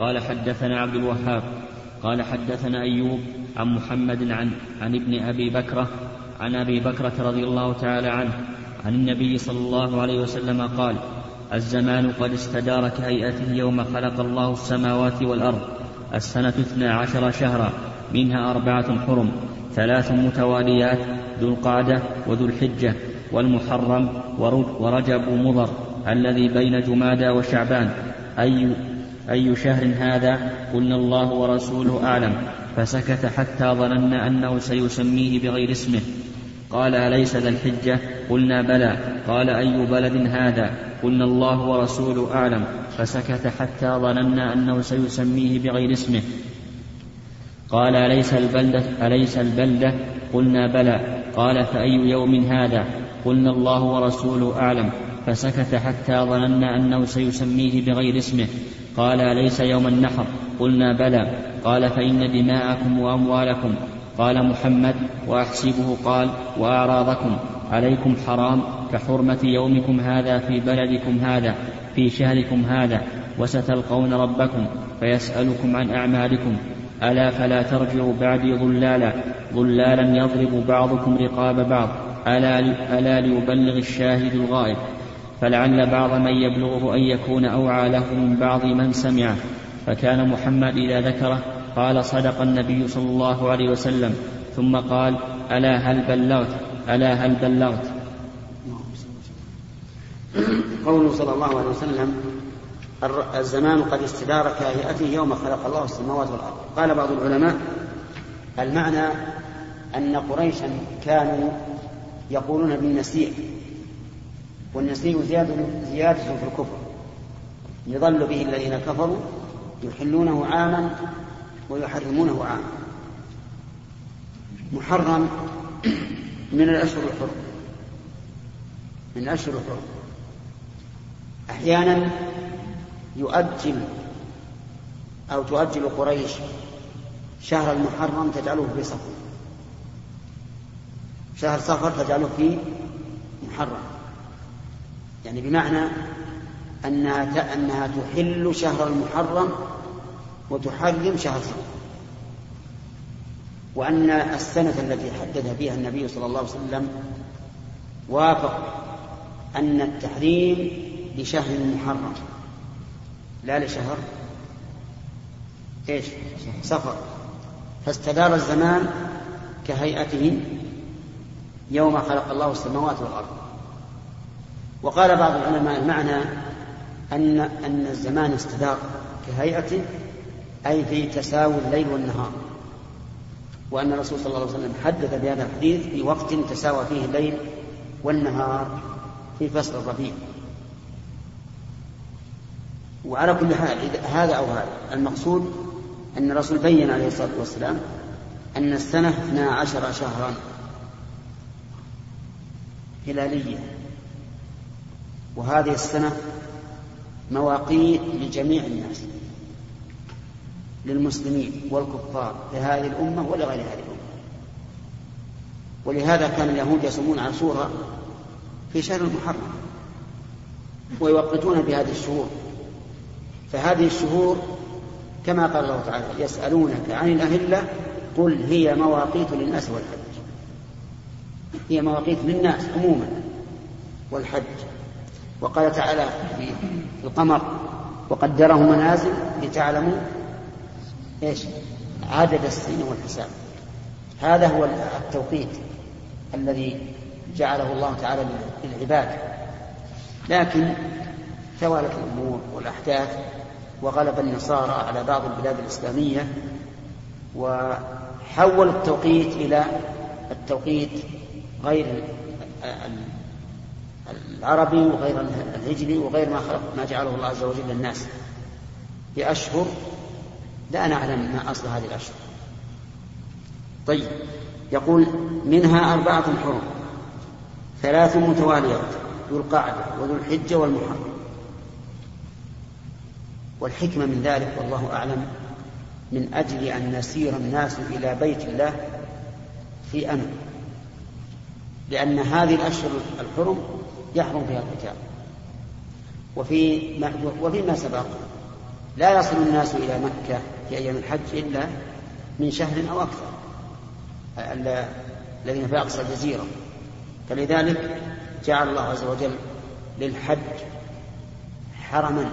قال حدثنا عبد الوهاب قال حدثنا أيوب عن محمد عن عن ابن أبي بكرة عن أبي بكرة رضي الله تعالى عنه عن النبي صلى الله عليه وسلم قال الزمان قد استدار كهيئته يوم خلق الله السماوات والأرض السنة اثنا عشر شهرا منها أربعة حرم ثلاث متواليات ذو القعدة وذو الحجة والمحرم ورجب مضر الذي بين جمادى وشعبان أي أي شهر هذا قلنا الله ورسوله أعلم. فسكت حتى ظننا أنه سيسميه بغير اسمه. قال أليس ذا الحجة؟ قلنا بلى. قال أي بلد هذا؟ قلنا الله ورسوله أعلم. فسكت حتى ظننا أنه سيسميه بغير اسمه. قال أليس البلدة؟ أليس البلدة؟ قلنا بلى. قال فأي يوم هذا؟ قلنا الله ورسوله أعلم. فسكت حتى ظننا أنه سيسميه بغير اسمه. قال أليس يوم النحر؟ قلنا بلى. قال فإن دماءكم وأموالكم. قال محمد وأحسبه قال وأعراضكم. عليكم حرام كحرمة يومكم هذا في بلدكم هذا في شهركم هذا. وستلقون ربكم فيسألكم عن أعمالكم. ألا فلا ترجعوا بعدي ضلالا ضلالا يضرب بعضكم رقاب بعض. ألا, ألا ليبلغ الشاهد الغائب. فلعل بعض من يبلغه أن يكون أوعى له من بعض من سمعه. فكان محمد إذا ذكره قال صدق النبي صلى الله عليه وسلم ثم قال ألا هل بلغت؟ ألا هل بلغت؟ قوله صلى الله عليه وسلم الزمان قد استدار كهيئته يوم خلق الله السماوات والأرض. قال بعض العلماء المعنى أن قريشا كانوا يقولون بالنسيء والنسيء زيادة, زيادة في الكفر. يضل به الذين كفروا يحلونه عاما ويحرمونه عاما. محرم من الأشهر الحرم من الأشهر الحرم أحيانا يؤجل أو تؤجل قريش شهر المحرم تجعله في صفر. شهر صفر تجعله في محرم. يعني بمعنى أنها أنها تحل شهر المحرم وتحرم شهر صفر وأن السنة التي حدد فيها النبي صلى الله عليه وسلم وافق أن التحريم لشهر محرم لا لشهر إيش؟ صفر فاستدار الزمان كهيئته يوم خلق الله السماوات والأرض. وقال بعض العلماء المعنى أن أن الزمان استدار كهيئته أي في تساوي الليل والنهار. وأن الرسول صلى الله عليه وسلم حدث بهذا الحديث في وقت تساوى فيه الليل والنهار في فصل الربيع. وعلى كل حال هذا أو هذا المقصود أن الرسول بين عليه الصلاة والسلام أن السنة اثنا عشر شهرا هلالية. وهذه السنة مواقيت لجميع الناس للمسلمين والكفار لهذه الأمة ولغير هذه الأمة. ولهذا كان اليهود يصومون عاشوراء في شهر المحرم ويوقتون بهذه الشهور. فهذه الشهور كما قال الله تعالى يسألونك عن الأهلة قل هي مواقيت للناس والحج. هي مواقيت للناس عموما والحج. وقال تعالى في القمر وقدره منازل لتعلموا إيش؟ عدد السنين والحساب. هذا هو التوقيت الذي جعله الله تعالى للعباد. لكن توالت الأمور والأحداث وغلب النصارى على بعض البلاد الإسلامية وحولوا التوقيت إلى التوقيت غير العربي وغير الهجري وغير ما خلق ما جعله الله عز وجل للناس. بأشهر لا نعلم ما أصل هذه الأشهر. طيب يقول منها أربعة حرم ثلاث متواليات ذو القعدة وذو الحجة والمحرم. والحكمة من ذلك والله أعلم من أجل أن يسير الناس إلى بيت الله في أمن لأن هذه الأشهر الحرم يحرم فيها القتال. وفي ما وفيما سبق لا يصل الناس إلى مكة في أيام الحج إلا من شهر أو أكثر. الذين في أقصى الجزيرة. فلذلك جعل الله عز وجل للحج حرما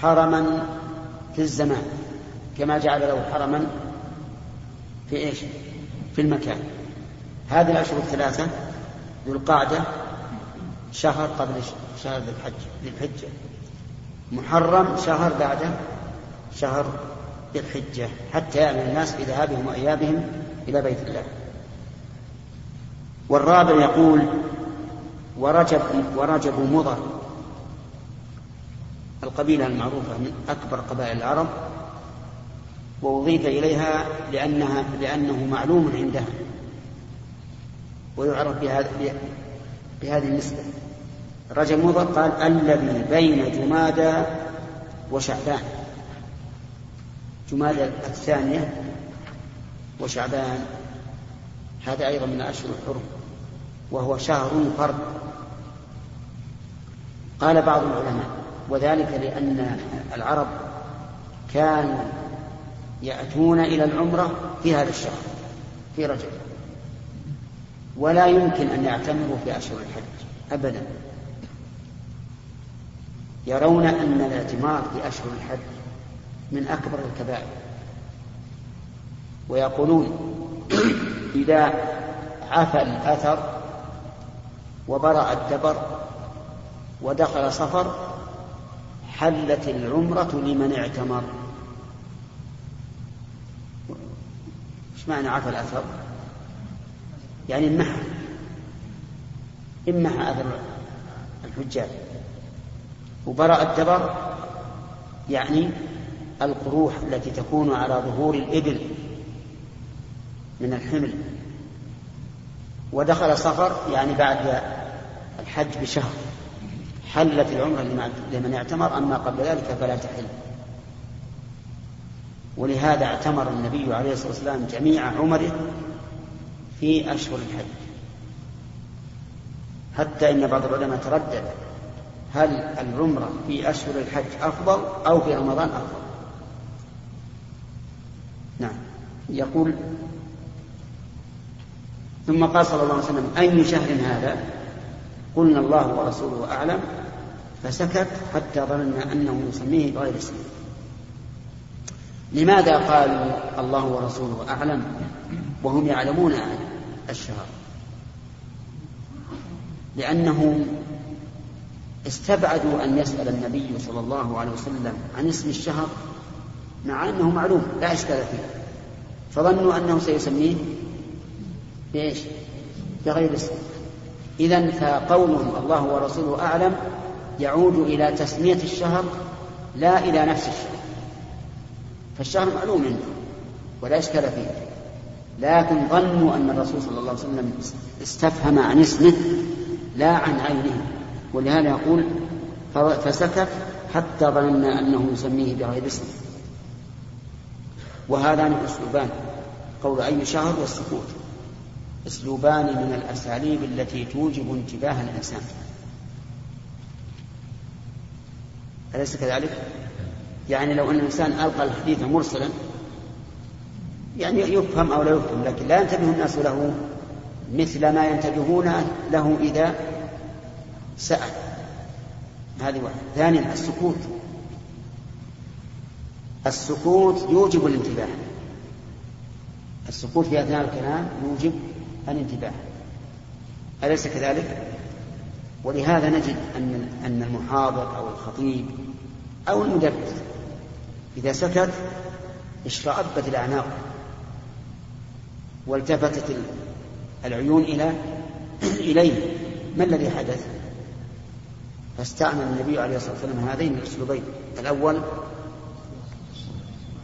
حرما في الزمان كما جعل له حرما في إيش؟ في المكان. هذه الأشهر الثلاثة ذو القعدة شهر قبل شهر ذي الحج ذي الحجة. محرم شهر بعده شهر ذي الحجة. حتى يعمل الناس بذهابهم وإيابهم إلى بيت الله. والرابع يقول ورجب ورجب مضر القبيلة المعروفة من أكبر قبائل العرب. وأضيف إليها لأنها لأنه معلوم عندها. ويعرف بهذا بهذه النسبة. رجب مضر قال الذي بين جمادى وشعبان. جمادى الثانية وشعبان. هذا أيضا من أشهر الحرم وهو شهر فرد. قال بعض العلماء وذلك لأن العرب كانوا يأتون إلى العمرة في هذا الشهر في رجب. ولا يمكن أن يعتمروا في أشهر الحج أبدا. يرون أن الاعتمار في أشهر الحج من أكبر الكبائر. ويقولون إذا عفى الأثر وبرأ الدبر ودخل صفر حلت العمرة لمن اعتمر. إيش معنى عفى الأثر؟ يعني امحى امحى أثر الحجاج. وبرأ الدبر يعني القروح التي تكون على ظهور الإبل من الحمل. ودخل صفر يعني بعد الحج بشهر. حلت العمرة لمن اعتمر أما قبل ذلك فلا تحل. ولهذا اعتمر النبي عليه الصلاة والسلام جميع عمره في أشهر الحج. حتى إن بعض العلماء تردد هل العمرة في أشهر الحج أفضل أو في رمضان أفضل. نعم. يقول ثم قال صلى الله عليه وسلم أي شهر هذا؟ قلنا الله ورسوله أعلم فسكت حتى ظننا أنه يسميه بغير اسمه لماذا قالوا الله ورسوله أعلم؟ وهم يعلمون الشهر. لأنهم استبعدوا أن يسأل النبي صلى الله عليه وسلم عن اسم الشهر مع أنه معلوم لا إشكال فيه. فظنوا أنه سيسميه بإيش؟ بغير اسم. إذا فقولهم الله ورسوله أعلم يعود إلى تسمية الشهر لا إلى نفس الشهر. فالشهر معلوم عنده ولا إشكال فيه. لكن ظنوا أن الرسول صلى الله عليه وسلم استفهم عن اسمه لا عن عينه ولهذا يقول فسكت حتى ظننا أنه يسميه بغير اسمه وهذان أسلوبان قول أي شهر والسكوت. أسلوبان من الأساليب التي توجب انتباه الإنسان. أليس كذلك؟ يعني لو أن الإنسان ألقى الحديث مرسلا يعني يفهم أو لا يفهم لكن لا ينتبه الناس له مثل ما ينتبهون له إذا سأل. هذه واحدة. ثانيا السكوت. السكوت يوجب الانتباه. السكوت في أثناء الكلام يوجب الانتباه. أليس كذلك؟ ولهذا نجد أن أن المحاضر أو الخطيب أو المدرس إذا سكت اشرأبت الأعناق والتفتت العيون إلى إليه. ما الذي حدث؟ فاستعمل النبي عليه الصلاة والسلام هذين الأسلوبين الأول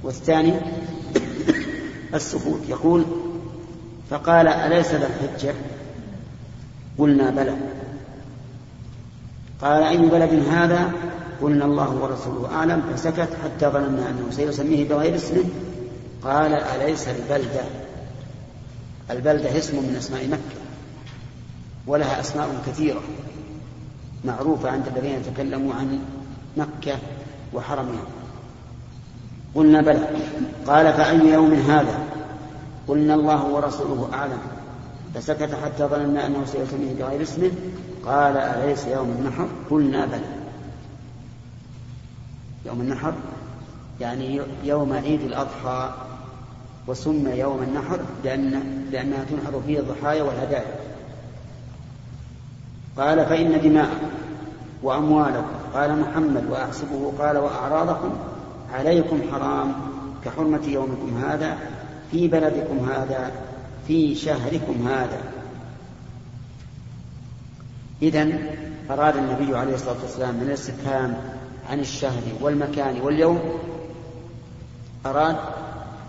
والثاني السكوت. يقول فقال أليس ذا الحجة؟ قلنا بلى. قال أي بلد هذا؟ قلنا الله ورسوله أعلم. فسكت حتى ظننا أنه سيسميه بغير اسمه. قال أليس البلدة؟ البلدة اسم من أسماء مكة ولها أسماء كثيرة معروفة عند الذين تكلموا عن مكة وحرمها. قلنا بلى. قال فأي يوم هذا؟ قلنا الله ورسوله أعلم. فسكت حتى ظننا أنه سيسميه بغير اسمه قال أليس يوم النحر؟ قلنا بلى. يوم النحر يعني يوم عيد الأضحى. وسمي يوم النحر لأن لأنها تنحر فيه الضحايا والهدايا. قال فإن دماءكم وأموالكم قال محمد وأحسبه قال وأعراضكم عليكم حرام كحرمة يومكم هذا في بلدكم هذا في شهركم هذا. إذا أراد النبي عليه الصلاة والسلام من الاستفهام عن الشهر والمكان واليوم أراد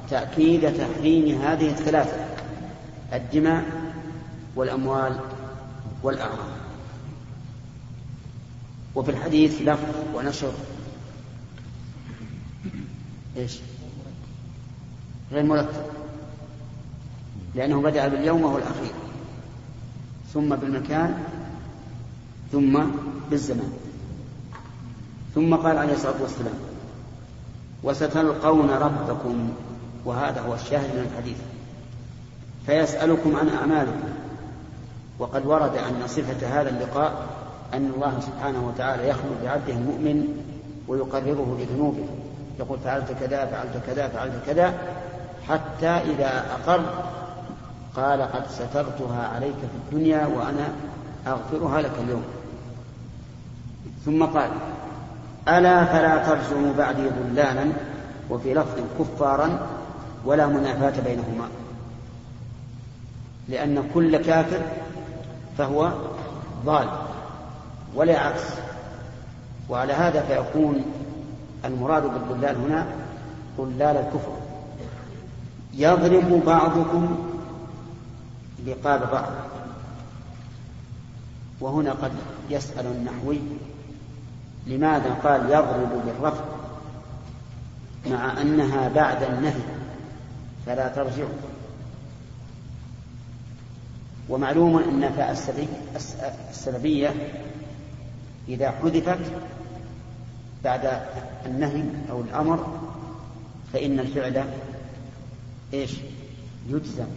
تأكيد تحريم هذه الثلاثة الدماء والأموال والأعراض. وفي الحديث لفظ ونشر. إيش؟ غير مرتب. لأنه بدأ باليوم وهو الأخير. ثم بالمكان ثم بالزمان. ثم قال عليه الصلاة والسلام وستلقون ربكم وهذا هو الشاهد من الحديث. فيسألكم عن أعمالكم. وقد ورد أن صفة هذا اللقاء أن الله سبحانه وتعالى يخلو بعبده المؤمن ويقرره بذنوبه. يقول فعلت كذا فعلت كذا فعلت كذا حتى إذا أقر قال قد سترتها عليك في الدنيا وأنا أغفرها لك اليوم. ثم قال ألا فلا ترجموا بعدي ضلالا وفي لفظ كفارا ولا منافاة بينهما. لأن كل كافر فهو ضال ولا عكس. وعلى هذا فيكون المراد بالضلال هنا ضلال الكفر. يضرب بعضكم رقاب بعض. وهنا قد يسأل النحوي لماذا قال يضرب بالرفع مع أنها بعد النهي. فلا ترجع ومعلوم أن فاء السببية إذا حذفت بعد النهي أو الأمر فإن الفعل إيش؟ يجزم.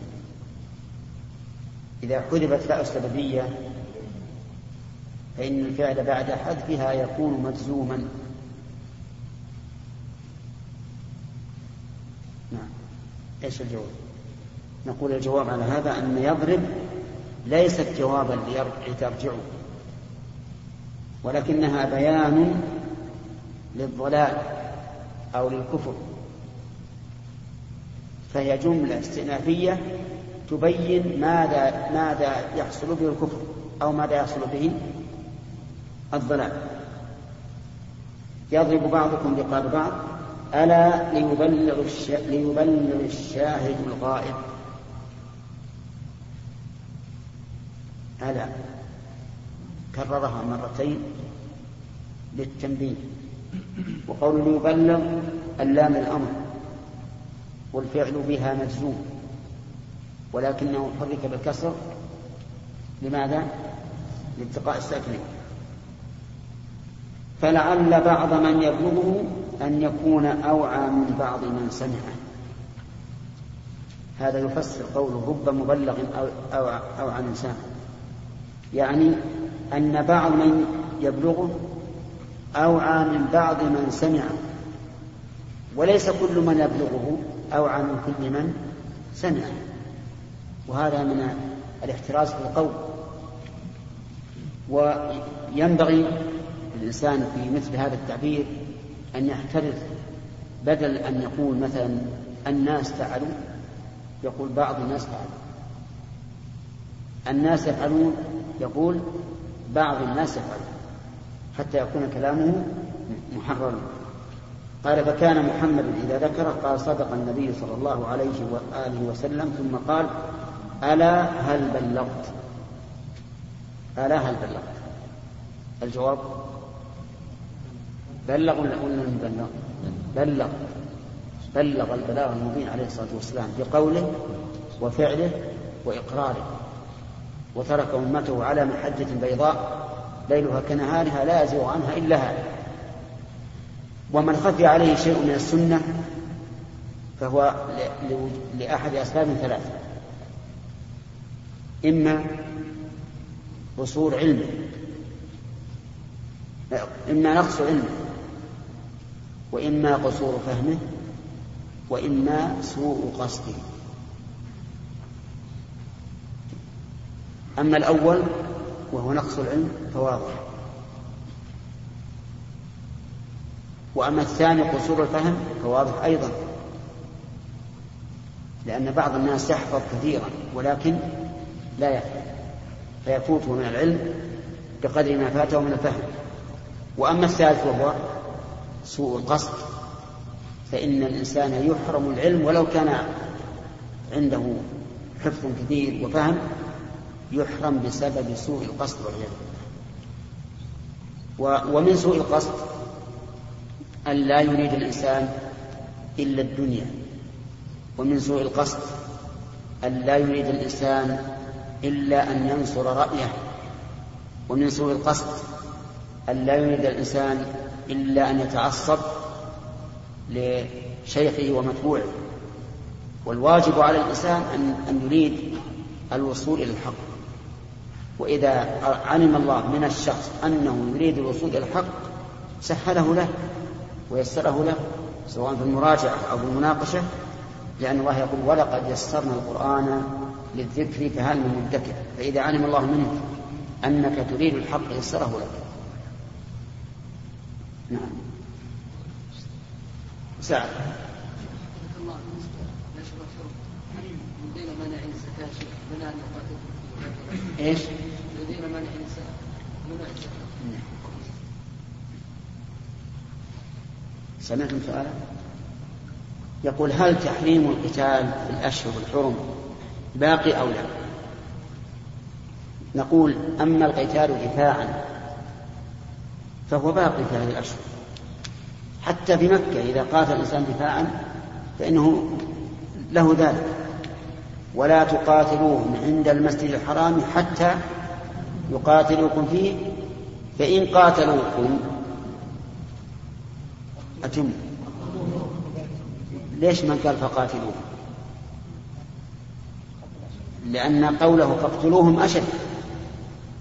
إذا حذفت فاء السببية فإن الفعل بعد حذفها يكون مجزوما نعم إيش الجواب؟ نقول الجواب على هذا أن يضرب ليست جوابا لترجعوا ولكنها بيان للضلال أو للكفر. فهي جملة استئنافية تبين ماذا ماذا يحصل به الكفر أو ماذا يحصل به الضلال. يضرب بعضكم رقاب بعض ألا ليبلغ. ليبلغ الشاهد الغائب ألا كررها مرتين للتنبيه وقول ليبلغ اللام الأمر والفعل بها مجزوم ولكنه حرك بالكسر لماذا؟ لالتقاء الساكنين فلعل بعض من يبلغه أن يكون أوعى من بعض من سمعه. هذا يفسر قوله رب مبلغ أو أوعى من سامع يعني أن بعض من يبلغه أوعى من بعض من سمعه. وليس كل من يبلغه أوعى من كل من سمعه. وهذا من الاحتراز في القول. وينبغي الإنسان في مثل هذا التعبير أن يحترز بدل أن يقول مثلا الناس فعلوا يقول بعض الناس فعلوا. الناس يفعلون يقول بعض الناس يفعلون حتى يكون كلامه محررا قال فكان محمد إذا ذكره قال صدق النبي صلى الله عليه وآله وسلم ثم قال ألا هل بلغت؟ ألا هل بلغت؟ الجواب بلغ ولا لم بلغ بلغ. بلغ البلاغ المبين عليه الصلاة والسلام بقوله وفعله وإقراره. وترك أمته على محجة بيضاء ليلها كنهارها لا يزيغ عنها إلا هذا. ومن خفي عليه شيء من السنة فهو لأحد أسباب ثلاثة. إما قصور علمه إما نقص علمه وإما قصور فهمه وإما سوء قصده. أما الأول وهو نقص العلم فواضح. وأما الثاني قصور الفهم فواضح أيضا. لأن بعض الناس يحفظ كثيرا ولكن لا يفهم فيفوته من العلم بقدر ما فاته من الفهم. وأما الثالث وهو سوء القصد فإن الإنسان يحرم العلم ولو كان عنده حفظ كثير وفهم يحرم بسبب سوء القصد والعياذ ومن سوء القصد أن لا يريد الإنسان إلا الدنيا. ومن سوء القصد أن لا يريد الإنسان إلا أن ينصر رأيه. ومن سوء القصد أن لا يريد الإنسان إلا أن يتعصب لشيخه ومتبوعه. والواجب على الإنسان أن أن يريد الوصول إلى الحق. وإذا علم الله من الشخص أنه يريد الوصول إلى الحق سهله له ويسره له سواء في المراجعة أو المناقشة لأن الله يقول ولقد يسرنا القرآن للذكر فهل من مدكر. فإذا علم الله منك أنك تريد الحق يسره لك. نعم سعد إيش؟ سمعتم سؤالا؟ يقول هل تحريم القتال في الأشهر الحرم باقي أو لا؟ نقول أما القتال دفاعا فهو باقي في هذه الأشهر حتى في مكة إذا قاتل الإنسان دفاعا فإنه له ذلك. ولا تقاتلوهم عند المسجد الحرام حتى يقاتلوكم فيه فإن قاتلوكم أتم. ليش من قال فقاتلوهم؟ لأن قوله فاقتلوهم أشد.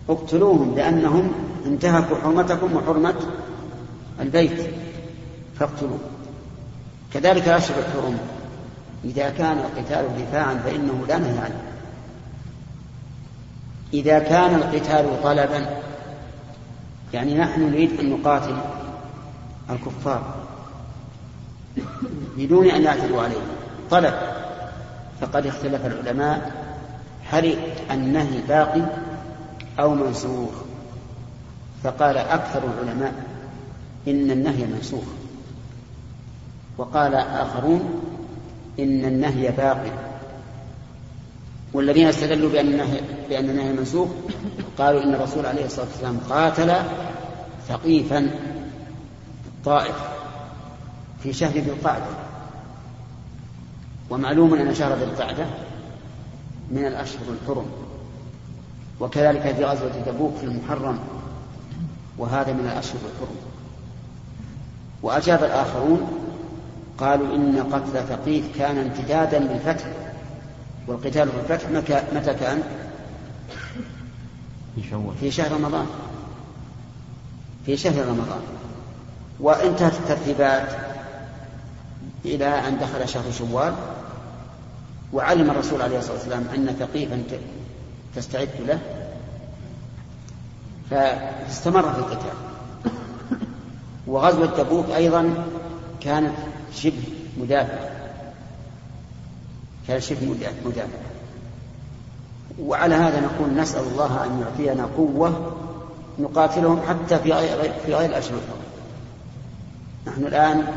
اقتلوهم لأنهم انتهكوا حرمتكم وحرمة البيت فاقتلوه كذلك الأشهر الحرم. إذا كان القتال دفاعا فإنه لا نهي عنه. إذا كان القتال طلبا يعني نحن نريد أن نقاتل الكفار بدون أن يعتدوا علينا طلب. فقد اختلف العلماء. هل النهي باقي أو منسوخ؟ فقال أكثر العلماء إن النهي منسوخ. وقال آخرون إن النهي باقي والذين استدلوا بأن النهي بأن النهي منسوخ قالوا إن الرسول عليه الصلاة والسلام قاتل ثقيفا الطائف في شهر ذي القعدة. ومعلوم أن شهر ذي القعدة من الأشهر الحرم. وكذلك في غزوة تبوك في المحرم وهذا من الأشهر الحرم وأجاب الآخرون قالوا إن قتل ثقيف كان امتدادا للفتح والقتال في الفتح متى كان؟ في شوال في شهر رمضان. في شهر رمضان. وانتهت الترتيبات إلى أن دخل شهر شوال وعلم الرسول عليه الصلاة والسلام أن ثقيفا تستعد له. فاستمر في القتال. وغزوة تبوك أيضا كانت شبه مدافع كان شبه مدافع وعلى هذا نقول نسأل الله أن يعطينا قوة نقاتلهم حتى في غير في غير الأشهر الحرم. نحن الآن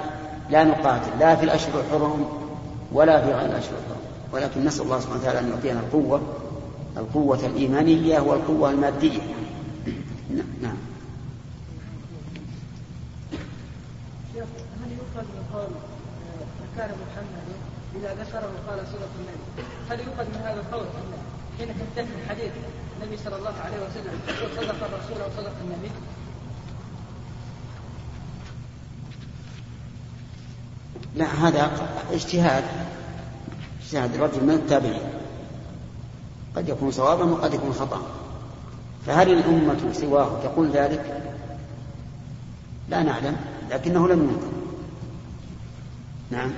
لا نقاتل لا في الأشهر الحرم ولا في غير الأشهر الحرم. ولكن نسأل الله سبحانه وتعالى أن يعطينا القوة القوة الإيمانية والقوة المادية. نعم. كان محمد إذا ذكره قال صدق النبي هل يؤخذ من هذا القول؟ حين تنتهي الحديث النبي صلى الله عليه وسلم صدق الرسول أو صدق النبي؟ لا هذا اجتهاد اجتهاد الرجل من التابعين. قد يكون صوابا وقد يكون خطأ. فهل الأمة سواه تقول ذلك؟ لا نعلم لكنه لم ينكر. نعم.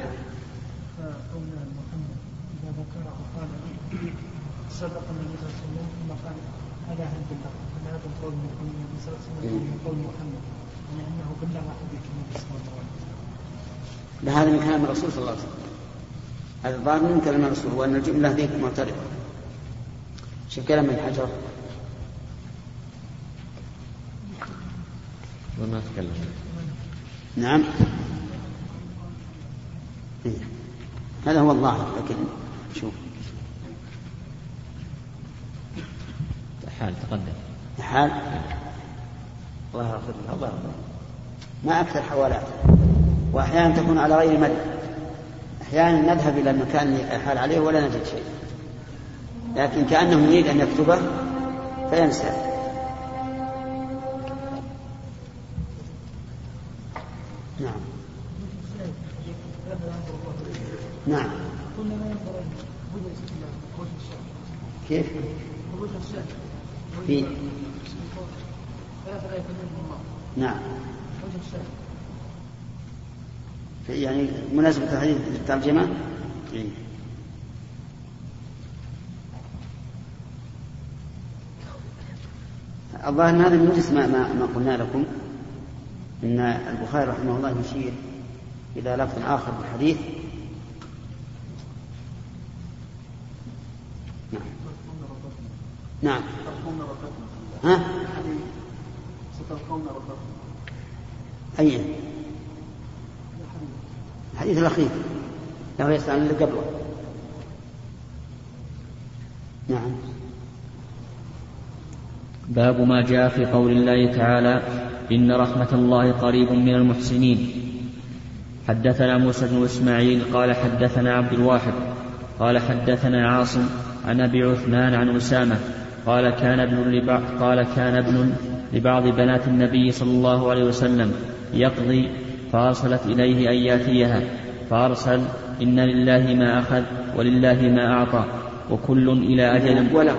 صدق النبي صلى الله عليه وسلم ثم قال هذا هل بلغ هذا قول النبي صلى الله عليه وسلم من قول محمد أنه بلغ حديث النبي صلى الله عليه وسلم لا هذا من كلام الرسول صلى الله عليه وسلم. هذا الظاهر من كلام الرسول وأن الجملة هذه معترضة. شوف كلام ابن حجر. وما تكلم. نعم. إيه. هذا هو الظاهر لكن شوف. حال تقدم. حال. الله يغفر له الله يغفر له. ما أكثر حوالات. وأحيانا تكون على غير مد. أحيانا نذهب إلى المكان اللي حال عليه ولا نجد شيء. لكن كأنه يريد أن يكتبه فينسى نعم. كيف؟ في نعم. وجه يعني مناسبة الحديث الترجمة إيه. الظاهر ان هذا من ما, ما قلنا لكم إن البخاري رحمه الله يشير إلى لفظ آخر في الحديث نعم نعم. ها؟ ستلقون ربكم. أي؟ الحديث. الأخير. له يسأل اللي قبله. نعم. باب ما جاء في قول الله تعالى إن رحمة الله قريب من المحسنين. حدثنا موسى بن إسماعيل قال حدثنا عبد الواحد قال حدثنا عاصم عن أبي عثمان عن أسامة قال كان ابن لبعض قال كان ابن لبعض بنات النبي صلى الله عليه وسلم يقضي فأرسلت إليه أن يأتيها فأرسل إن لله ما أخذ ولله ما أعطى وكل إلى أجل وله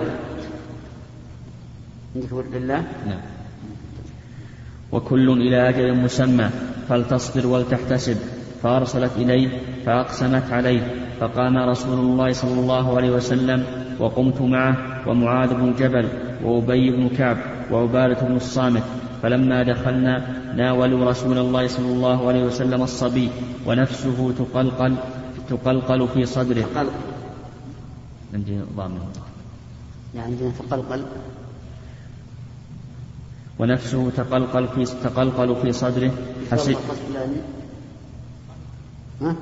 لله؟ نعم. وكل إلى أجل مسمى فلتصبر ولتحتسب فأرسلت إليه فأقسمت عليه فقام رسول الله صلى الله عليه وسلم وقمت معه ومعاذ بن جبل وأبي بن كعب وعبادة بن الصامت فلما دخلنا ناولوا رسول الله صلى الله عليه وسلم الصبي ونفسه تقلقل تقلقل في صدره. قلق عندي ضامن. عندنا تقلقل. ونفسه تقلقل في تقلقل في صدره. حسب ها؟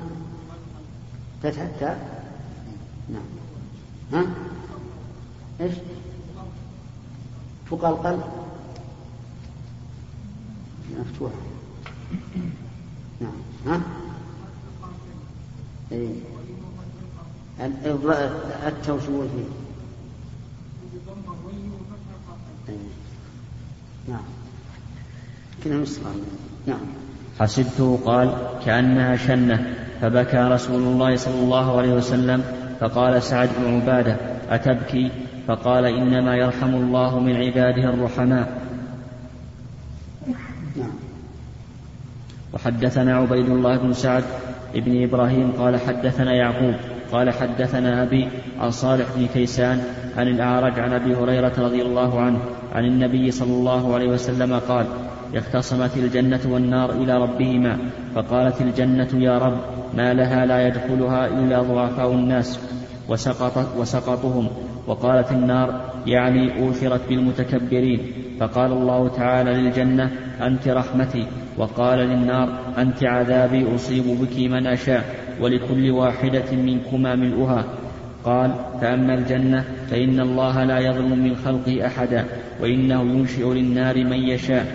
فتح التاء نعم. ها؟ إيش؟ تقلقل مفتوحة نعم ها؟ إيه. التوشوش فيه؟ إيه. نعم. نعم. حسبته قال كأنها شنة فبكى رسول الله صلى الله عليه وسلم فقال سعد بن عبادة أتبكي؟ فقال إنما يرحم الله من عباده الرحماء. وحدثنا عبيد الله بن سعد بن إبراهيم قال حدثنا يعقوب قال حدثنا أبي عن صالح بن كيسان عن الأعرج عن أبي هريرة رضي الله عنه عن النبي صلى الله عليه وسلم قال اختصمت الجنة والنار إلى ربهما فقالت الجنة يا رب ما لها لا يدخلها إلا ضعفاء الناس وسقط وسقطهم وقالت النار يعني أوثرت بالمتكبرين. فقال الله تعالى للجنة أنت رحمتي. وقال للنار أنت عذابي أصيب بك من أشاء ولكل واحدة منكما ملؤها. قال فأما الجنة فإن الله لا يظلم من خلقه أحدا وإنه ينشئ للنار من يشاء.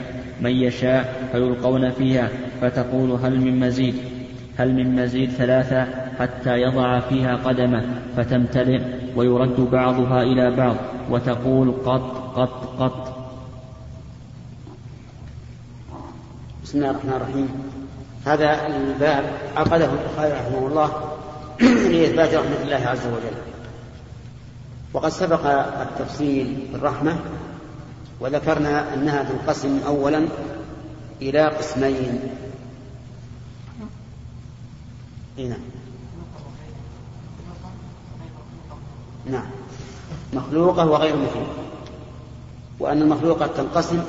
من يشاء فيلقون فيها فتقول هل من مزيد؟ هل من مزيد ثلاثة حتى يضع فيها قدمه فتمتلئ. ويرد بعضها إلى بعض وتقول قط قط قط. بسم الله الرحمن الرحيم. هذا الباب عقده البخاري رحمه الله لإثبات رحمة الله عز وجل. وقد سبق التفصيل في الرحمة وذكرنا أنها تنقسم أولا إلى قسمين. هنا. نعم. مخلوقة وغير مخلوقة وأن المخلوقة تنقسم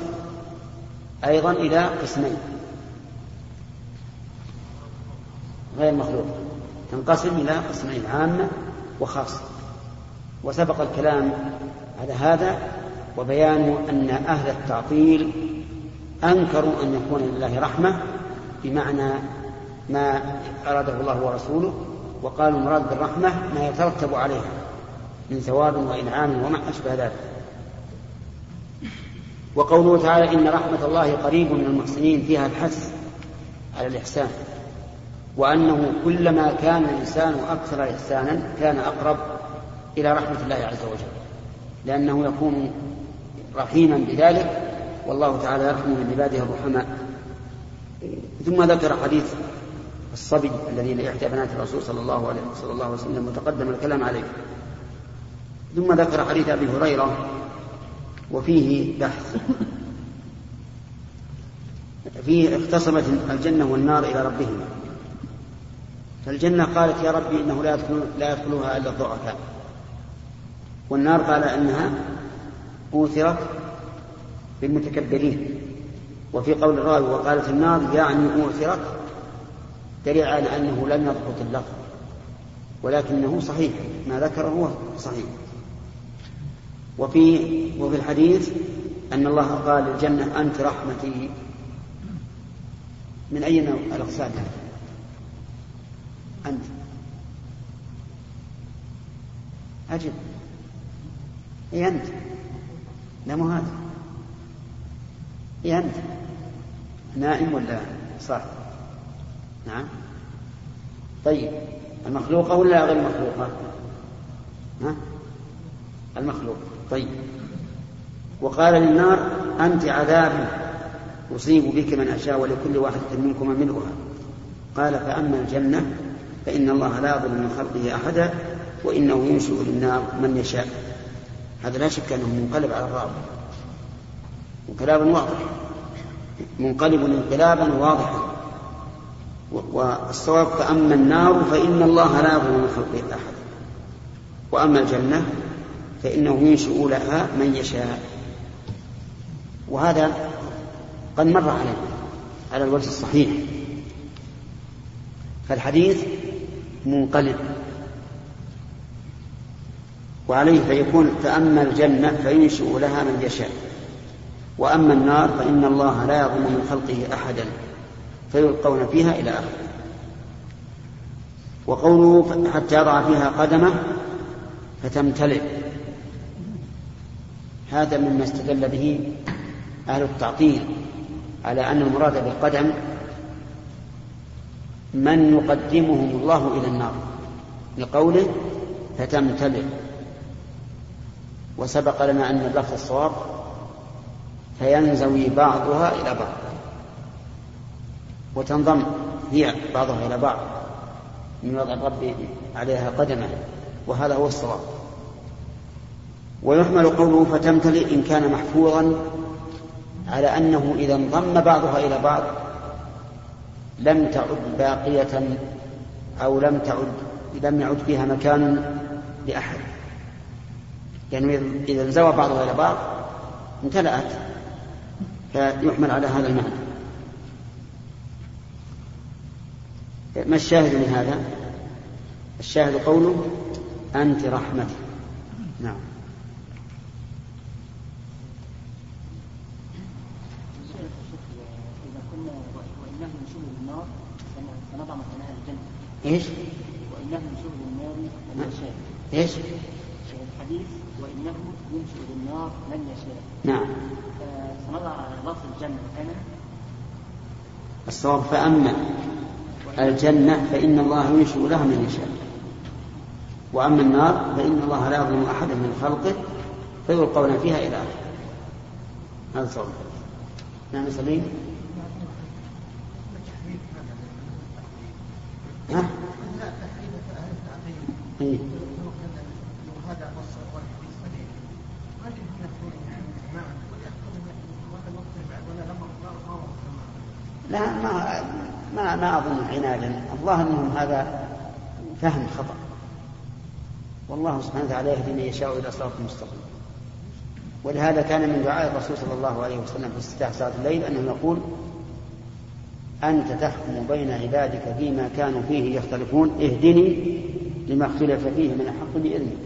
أيضا إلى قسمين. غير مخلوقة تنقسم إلى قسمين عامة وخاصة. وسبق الكلام على هذا وبيان أن أهل التعطيل أنكروا أن يكون لله رحمة بمعنى ما أراده الله ورسوله وقالوا المراد بالرحمة ما يترتب عليها. من ثواب وإنعام وما أشبه ذلك. وقوله تعالى إن رحمة الله قريب من المحسنين فيها الحث على الإحسان وأنه كلما كان الإنسان أكثر إحسانا كان أقرب إلى رحمة الله عز وجل لأنه يكون رحيما بذلك والله تعالى يرحم من عباده الرحماء. ثم ذكر حديث الصبي الذي لإحدى بنات الرسول صلى الله عليه وسلم وتقدم الكلام عليه. ثم ذكر حديث أبي هريرة وفيه بحث. فيه اختصمت الجنة والنار إلى ربهما. فالجنة قالت يا ربي إنه لا يدخل لا يدخلها إلا الضعفاء. والنار قال إنها أوثرت بالمتكبرين. وفي قول الراوي وقالت النار يعني أوثرت دليل على أنه لم يضبط اللفظ. ولكنه صحيح. ما ذكره هو صحيح. وفي وفي الحديث أن الله قال للجنة أنت رحمتي. من أي نوع الأقسام؟ أنت. أجب. إيه أنت؟ لا مو هذا. إيه أنت؟ نائم ولا صاحي نعم. طيب المخلوقة ولا غير المخلوقة؟ ها؟ المخلوق. طيب. وقال للنار أنت عذاب أصيب بك من أشاء ولكل واحد منكم ملؤها قال فأما الجنة فإن الله لا يظلم من خلقه أحدا وإنه ينشئ للنار من يشاء. هذا لا شك أنه منقلب على الراوي. انقلابا واضح. منقلب انقلابا واضحا. والصواب فأما النار فإن الله لا يظلم من خلقه أحدا وأما الجنة فإنه ينشئ لها من يشاء. وهذا قد مر علينا على الوجه الصحيح. فالحديث منقلب. وعليه فيكون فأما الجنة فينشئ لها من يشاء. وأما النار فإن الله لا يظلم من خلقه أحدا فيلقون فيها إلى آخره. وقوله حتى يضع فيها قدمه فتمتلئ. هذا مما استدل به أهل التعطيل على أن المراد بالقدم من يقدمهم الله إلى النار لقوله فتمتلئ وسبق لنا أن اللفظ الصواب فينزوي بعضها إلى بعض وتنضم هي بعضها إلى بعض من وضع الرب عليها قدمه وهذا هو الصواب. ويحمل قوله فتمتلئ إن كان محفوظا على أنه إذا انضم بعضها إلى بعض لم تعد باقية أو لم تعد لم يعد فيها مكان لأحد. يعني إذا انزوى بعضها إلى بعض امتلأت فيحمل على هذا المعنى. ما الشاهد من هذا؟ الشاهد قوله أنت رحمتي. إيش؟ وانه ينشئ للنار من يشاء. إيش؟ الحديث وانه ينشئ للنار من يشاء. نعم. سنضع لفظ الجنة مكانه. الصواب فأما الجنة فإن الله ينشئ لها من يشاء. وأما النار فإن الله لا يظلم أحدا من خلقه فيلقون فيها إلى آخره. هذا صواب. نعم سليم. ها؟ إيه؟ لا ما ما ما أظن عنادا. الظاهر انهم هذا فهم خطأ. والله سبحانه وتعالى يهدي من يشاء إلى صراط مستقيم. ولهذا كان من دعاء الرسول صلى الله عليه وسلم في استفتاح صلاة الليل أنه يقول أنت تحكم بين عبادك فيما كانوا فيه يختلفون اهدني لما اختلف فيه من الحق باذنك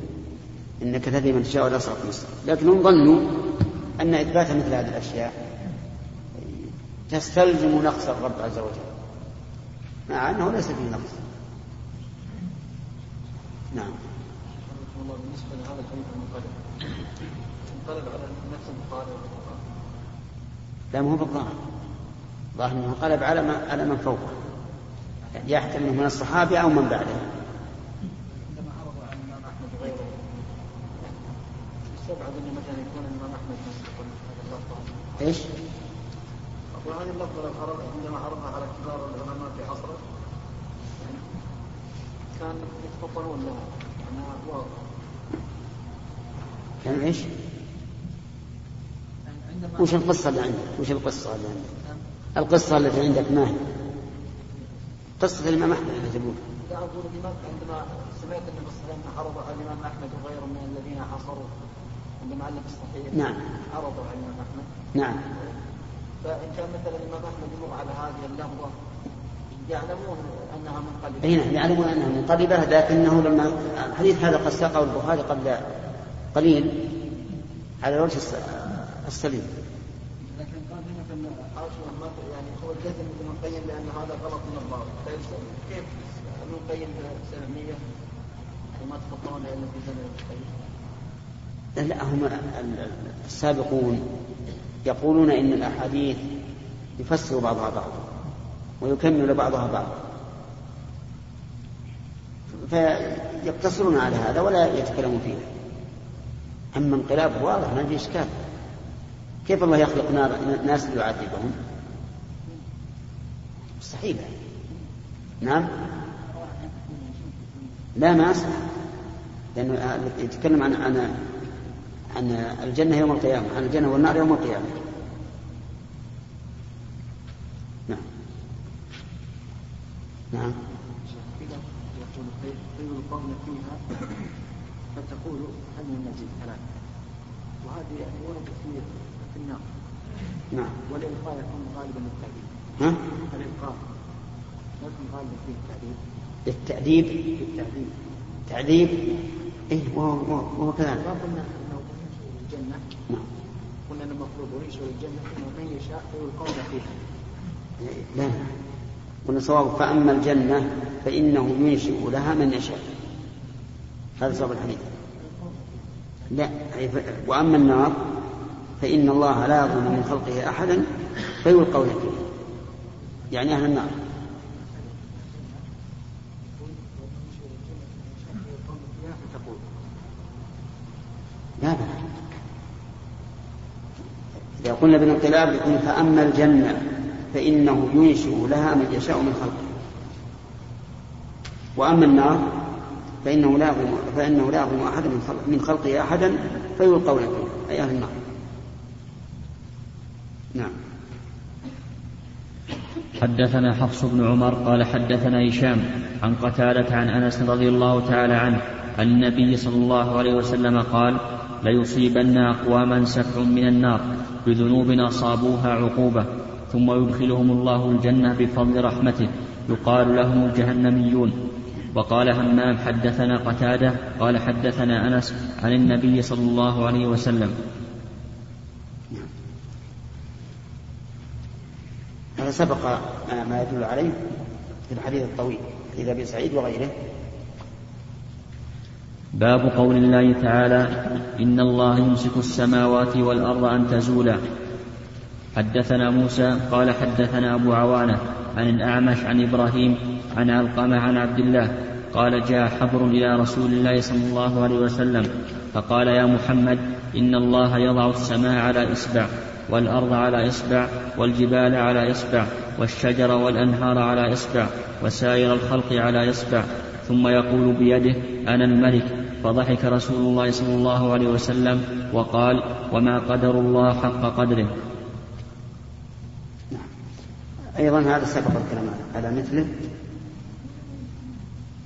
إنك تهدي من تشاء إلى صراط مستقيم. لكنهم ظنوا أن إثبات مثل هذه الأشياء تستلزم نقص الرب عز وجل مع أنه ليس فيه نقص. نعم. الله بالنسبة لهذا على نفس لا ما هو بالظاهر. ظاهر أنه انقلب على ما على من فوقه. يحتمل من الصحابه أو من بعده عندما عرض عن الامام احمد وغيره يستبعد ان مثلا يكون الامام احمد مسلم هذا إيش؟ وهذه اللفظة لو عرض عندما عرضها على كبار العلماء في عصره يعني كان يتفطنون لها يعني واضح كان إيش؟ يعني وش القصة اللي عندك؟ وش القصة اللي عندك؟ القصة التي عندك ما هي؟ قصة الإمام أحمد اللي تقول لا أقول لماذا عندما سمعت النبي صلى الله عليه وسلم عرض على الإمام أحمد وغيره من الذين حصروا علق الصحيح نعم. عرضوا على الإمام أحمد. نعم. فإن كان مثلا الإمام أحمد يمر على هذه اللفظة يعلمون أنها منقلبه اي نعم يعلمون أنها منقلبه لكنه لما الحديث هذا قد ساقه البخاري قبل قليل على الس- السليم. لكن قال هنا في الحاشيه ما يعني هو الجزم ابن القيم بان هذا غلط من الضابط طيب كيف؟ ابن القيم سلميه وما تفضلون إلا في زمن ابن القيم لا, هم ال- السابقون يقولون إن الأحاديث يفسر بعضها بعضا ويكمل بعضها بعضا. فيقتصرون على هذا ولا يتكلمون فيه. أما انقلاب واضح ما في إشكال. كيف الله يخلق ناس ليعذبهم؟ مستحيل. نعم؟ لا ما لأنه يتكلم عن عن الجنة يوم القيامة عن الجنة والنار يوم القيامة. نعم. نعم. يقول خير القول فيها فتقول هل من مزيد ثلاثة وهذه يعني ورد في النار نعم. والإلقاء يكون غالبا للتعذيب ها؟ الإلقاء يكون غالبا فيه للتأديب في التعذيب تعذيب إيه وهو, وهو, وهو كذلك ما قلنا أنه ينشئ الجنة. نعم. قلنا أن المفروض الجنة أنه من يشاء فيلقون فيها. لا قلنا صواب فأما الجنة فإنه ينشئ لها من يشاء. هذا صواب الحديث. لا وأما النار فإن الله لا يظلم من خلقه أحدا فيلقون فيه يعني أهل النار فتقول لا لا إذا قلنا بالانقلاب يكون فأما الجنة فإنه ينشئ لها من يشاء من خلقه. وأما النار فإنه لا يظلم فإنه لا يظلم أحدا من خلق من خلقه أحدا فيلقون فيه أي أهل النار. نعم. حدثنا حفص بن عمر قال حدثنا هشام عن قتادة عن أنس رضي الله تعالى عنه عن النبي صلى الله عليه وسلم قال ليصيبن أقواما سفع من النار بذنوب أصابوها عقوبة ثم يدخلهم الله الجنة بفضل رحمته يقال لهم الجهنميون. وقال همام حدثنا قتادة قال حدثنا أنس عن النبي صلى الله عليه وسلم. هذا سبق ما- يدل عليه في الحديث الطويل حديث أبي سعيد وغيره. باب قول الله تعالى إن الله يمسك السماوات والأرض أن تزولا. حدثنا موسى قال حدثنا أبو عوانة عن الأعمش عن إبراهيم عن علقمة عن عبد الله قال جاء حبر إلى رسول الله صلى الله عليه وسلم فقال يا محمد إن الله يضع السماء على إصبع والأرض على إصبع والجبال على إصبع والشجر والأنهار على إصبع وسائر الخلق على إصبع ثم يقول بيده أنا الملك. فضحك رسول الله صلى الله عليه وسلم وقال وما قدر الله حق قدره. أيضا هذا سبق الكلام على مثله.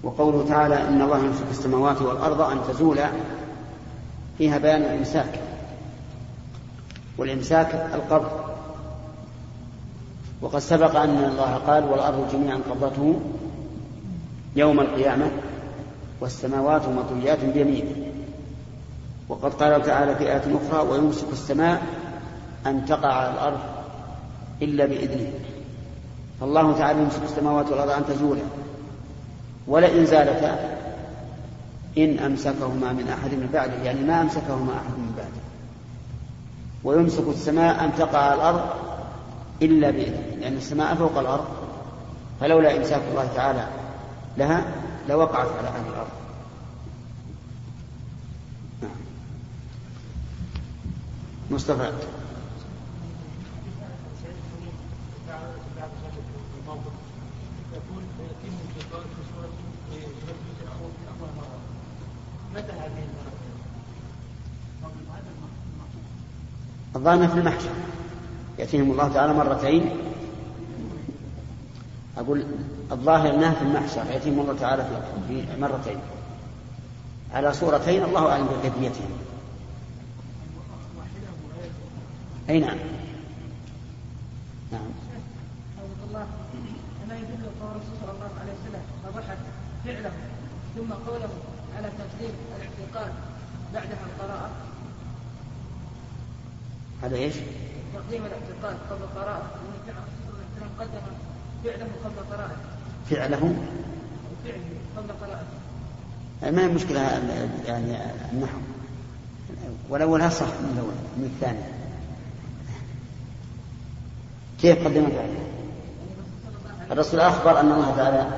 وقوله تعالى إن الله يمسك السماوات والأرض أن تزولا فيها بيان الإمساك. والإمساك القبض وقد سبق أن الله قال والأرض جميعا قبضته يوم القيامة. والسماوات مطويات بيمينه. وقد قال تعالى في آية أخرى ويمسك السماء أن تقع على الأرض إلا بإذنه. فالله تعالى يمسك السماوات والأرض أن تزولا ولئن زالتا إن أمسكهما من أحد من بعده. يعني ما أمسكهما أحد من بعده. ويمسك السماء أن تقع على الأرض إلا بإذنه. لأن السماء فوق الأرض. فلولا إمساك الله تعالى لها لوقعت على أهل الأرض. نعم. مصطفى. الظاهر في المحشر يأتيهم الله تعالى مرتين أقول الظاهر أنها في المحشر يأتيهم الله تعالى في مرتين. على صورتين الله أعلم بكيفيتهم أي نعم. نعم. الله أما يدل قول الرسول صلى الله عليه وسلم فضحك فعله ثم قوله على تقديم الاعتقاد بعدها القراءة. هذا إيش؟ تقديم الاعتقاد قبل القراءة لأن قدم فعله قبل قراءته. فعله؟ فعله قبل قراءته. ما هي مشكلة يعني النحو؟ والأول صح من الأول من الثاني. كيف قدم فعله؟ الرسول أخبر أن الله تعالى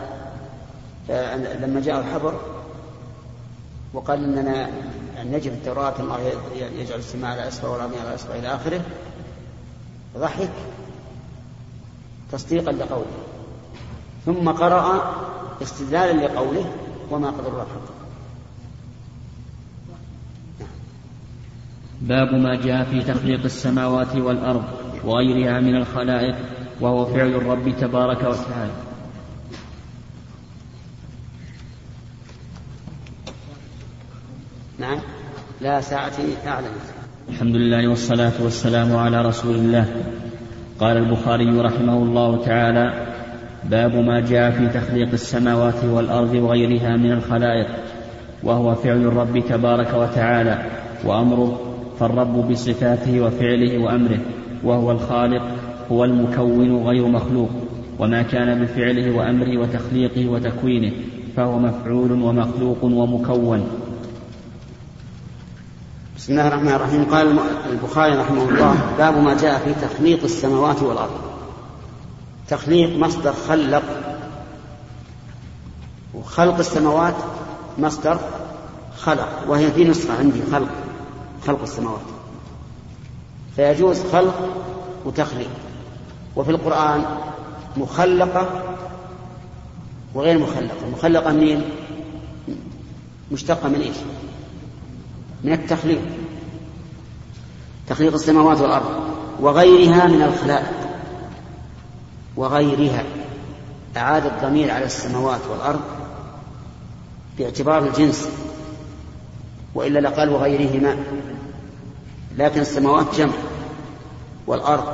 لما جاء الحبر وقال إننا نجد التوراة الله يجعل السماء على أسفل والأرض على أسفل إلى آخره. ضحك. تصديقا لقوله. ثم قرأ استدلالا لقوله وما قدر الله حقه. باب ما جاء في تخليق السماوات والأرض وغيرها من الخلائق وهو فعل الرب تبارك وتعالى. نعم. لا ساعتي أعلم. الحمد لله والصلاة والسلام على رسول الله. قال البخاري رحمه الله تعالى باب ما جاء في تخليق السماوات والأرض وغيرها من الخلائق وهو فعل الرب تبارك وتعالى وأمره فالرب بصفاته وفعله وأمره وهو الخالق هو المكون غير مخلوق وما كان بفعله وأمره وتخليقه وتكوينه فهو مفعول ومخلوق ومكون. بسم الله الرحمن الرحيم. قال البخاري رحمه الله باب ما جاء في تخليق السماوات والأرض. تخليق مصدر خلق. وخلق السماوات مصدر خلق. وهي في نسخة عندي خلق. خلق السماوات. فيجوز خلق وتخليق وفي القرآن مخلقة وغير مخلقة. مخلقة منين مشتقة من إيش؟ من التخليق تخليق السماوات والأرض وغيرها من الخلائق. وغيرها. أعاد الضمير على السماوات والأرض باعتبار الجنس. وإلا لقال وغيرهما. لكن السماوات جمع والأرض.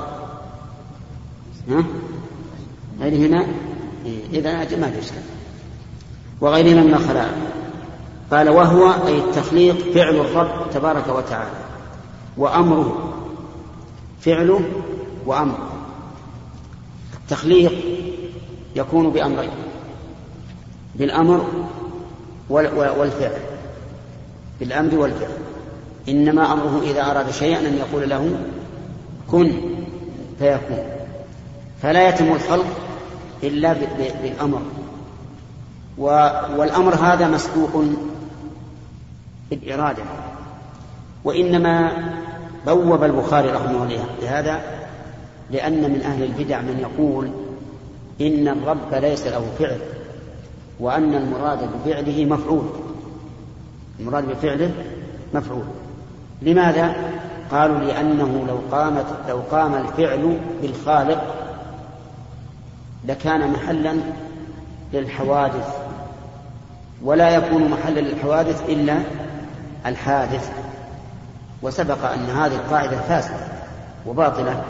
ها؟ غيرهما؟ إذا ما في وغيرهما من الخلائق. قال وهو أي التخليق فعل الرب تبارك وتعالى. وأمره فعله وأمره. التخليق يكون بأمرين بالأمر والفعل بالأمر والفعل. إنما أمره إذا أراد شيئا أن يقول له كن فيكون. فلا يتم الخلق إلا بالأمر. والأمر هذا مسبوق بالإرادة. وإنما بوب البخاري رحمه الله لهذا لأن من أهل البدع من يقول إن الرب ليس له فعل وأن المراد بفعله مفعول. المراد بفعله مفعول. لماذا؟ قالوا لأنه لو قامت لو قام الفعل بالخالق لكان محلا للحوادث ولا يكون محلا للحوادث إلا الحادث. وسبق أن هذه القاعدة فاسدة وباطلة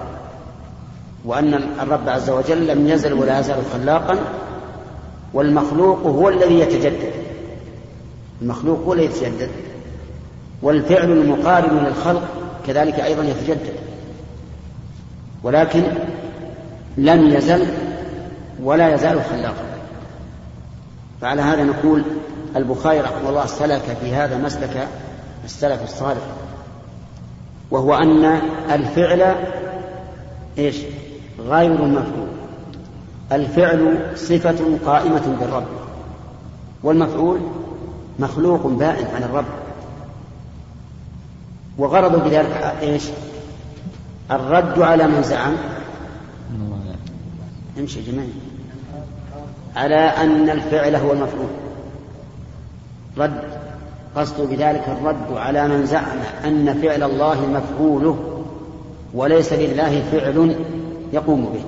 وأن الرب عز وجل لم يزل ولا يزال خلاقا والمخلوق هو الذي يتجدد. المخلوق هو الذي يتجدد والفعل المقارن للخلق كذلك أيضا يتجدد. ولكن لم يزل ولا يزال خلاقا. فعلى هذا نقول البخاري رحمه الله سلك في هذا مسلك السلف الصالح. وهو أن الفعل إيش؟ غير مفعول. الفعل صفة قائمة بالرب. والمفعول مخلوق بائن عن الرب. وغرضوا بذلك إيش؟ الرد على من زعم. امشي جميل على أن الفعل هو المفعول. رد. قصد بذلك الرد على من زعم أن فعل الله مفعوله وليس لله فعل يقوم به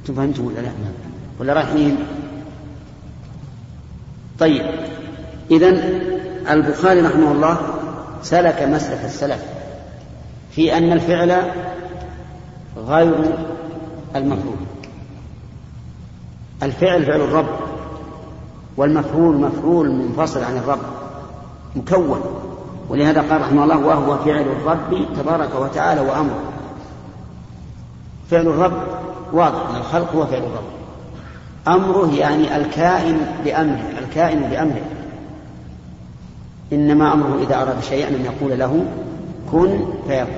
أنتم فهمتم ولا لا؟ ولا رايحين؟ طيب إذا البخاري رحمه الله سلك مسلك السلف في أن الفعل غير المفعول الفعل فعل الرب والمفعول مفعول منفصل عن الرب مكون. ولهذا قال رحمه الله وهو فعل الرب تبارك وتعالى وأمره. فعل الرب واضح ان الخلق هو فعل الرب. أمره يعني الكائن بأمره الكائن بأمره. إنما أمره إذا أراد شيئا أن يقول له كن فيكون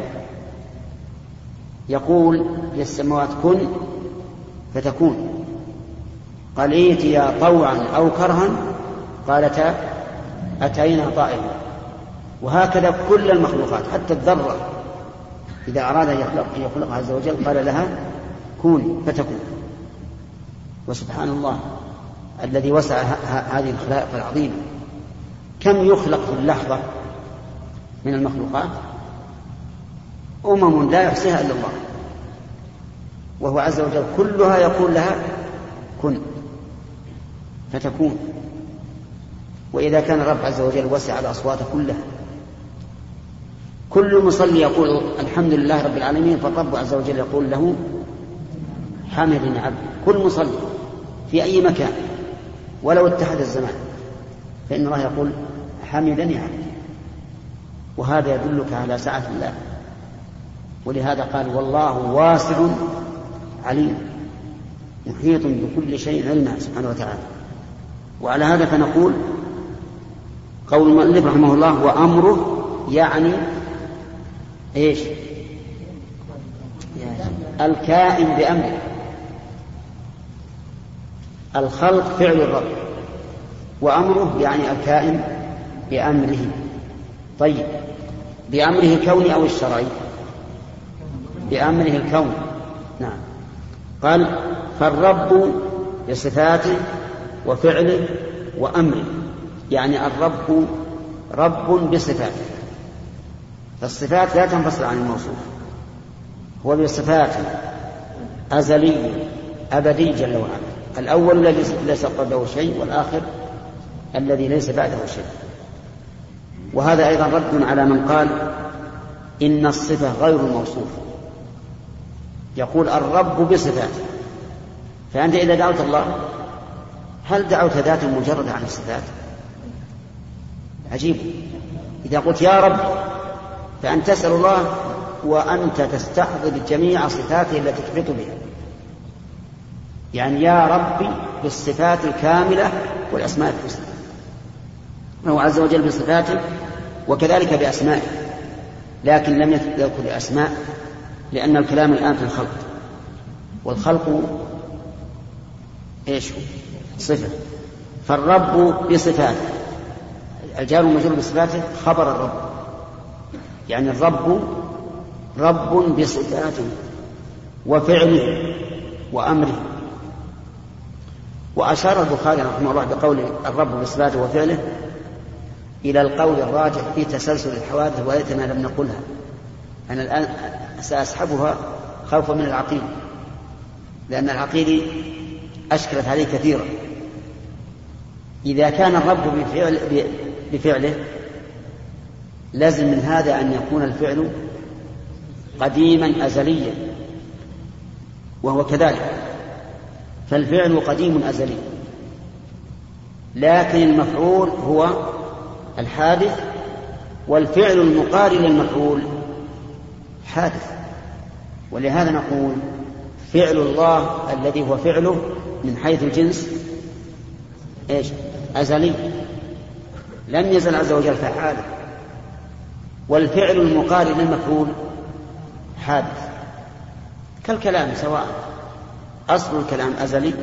يقول للسماوات كن فتكون. قال ائتيا طوعا أو كرها؟ قالتا أتينا طائعين وهكذا كل المخلوقات حتى الذرة. إذا أراد أن يخلق يخلقها عز وجل قال لها كوني فتكون. وسبحان الله الذي وسع هذه الخلائق العظيمة. كم يخلق في اللحظة من المخلوقات؟ أمم لا يحصيها إلا الله. وهو عز وجل كلها يقول لها كن. فتكون. وإذا كان الرب عز وجل وسع الأصوات كلها. كل مصلي يقول الحمد لله رب العالمين فالرب عز وجل يقول له حمدني عبد. كل مصلي في أي مكان ولو اتحد الزمان فإن الله يقول حمدني عبد. وهذا يدلك على سعة الله. ولهذا قال والله واسع عليم محيط بكل شيء علما سبحانه وتعالى. وعلى هذا فنقول قول المؤلف رحمه الله وأمره يعني إيش؟ الكائن بأمره. الخلق فعل الرب. وأمره يعني الكائن بأمره. طيب. بأمره الكوني أو الشرعي؟ بأمره الكون. نعم. قال فالرب بصفاته وفعله وأمره يعني الرب رب بصفاته فالصفات لا تنفصل عن الموصوف. هو بصفاته أزلي أبدي جل وعلا. الأول الذي ليس قبله شيء والآخر الذي ليس بعده شيء. وهذا أيضا رد على من قال إن الصفة غير الموصوف. يقول الرب بصفاته. فأنت إذا دعوت الله هل دعوت ذاتا مجردة عن الصفات عجيب. إذا قلت يا رب فأنت تسأل الله وأنت تستحضر جميع صفاته التي تحيط بها. يعني يا ربي بالصفات الكاملة والأسماء الحسنى. هو عز وجل بصفاته وكذلك بأسمائه. لكن لم يذكر أسماء لأن الكلام الآن في الخلق. والخلق إيش هو؟ صفة. فالرب بصفاته. الجار المجرور بصفاته خبر الرب. يعني الرب رب بصفاته وفعله وأمره. وأشار البخاري رحمه الله بقول الرب بصفاته وفعله إلى القول الراجح في تسلسل الحوادث وليتنا لم نقلها. أنا الآن سأسحبها خوفا من العقيل لأن العقيل أشكلت عليه كثيرا إذا كان الرب بفعل بفعله لازم من هذا أن يكون الفعل قديما أزليا وهو كذلك. فالفعل قديم أزلي. لكن المفعول هو الحادث والفعل المقارن للمفعول حادث. ولهذا نقول فعل الله الذي هو فعله من حيث الجنس إيش؟ أزلي. لم يزل عز وجل فعالا والفعل المقارن للمفعول حادث. كالكلام سواء. أصل الكلام أزلي.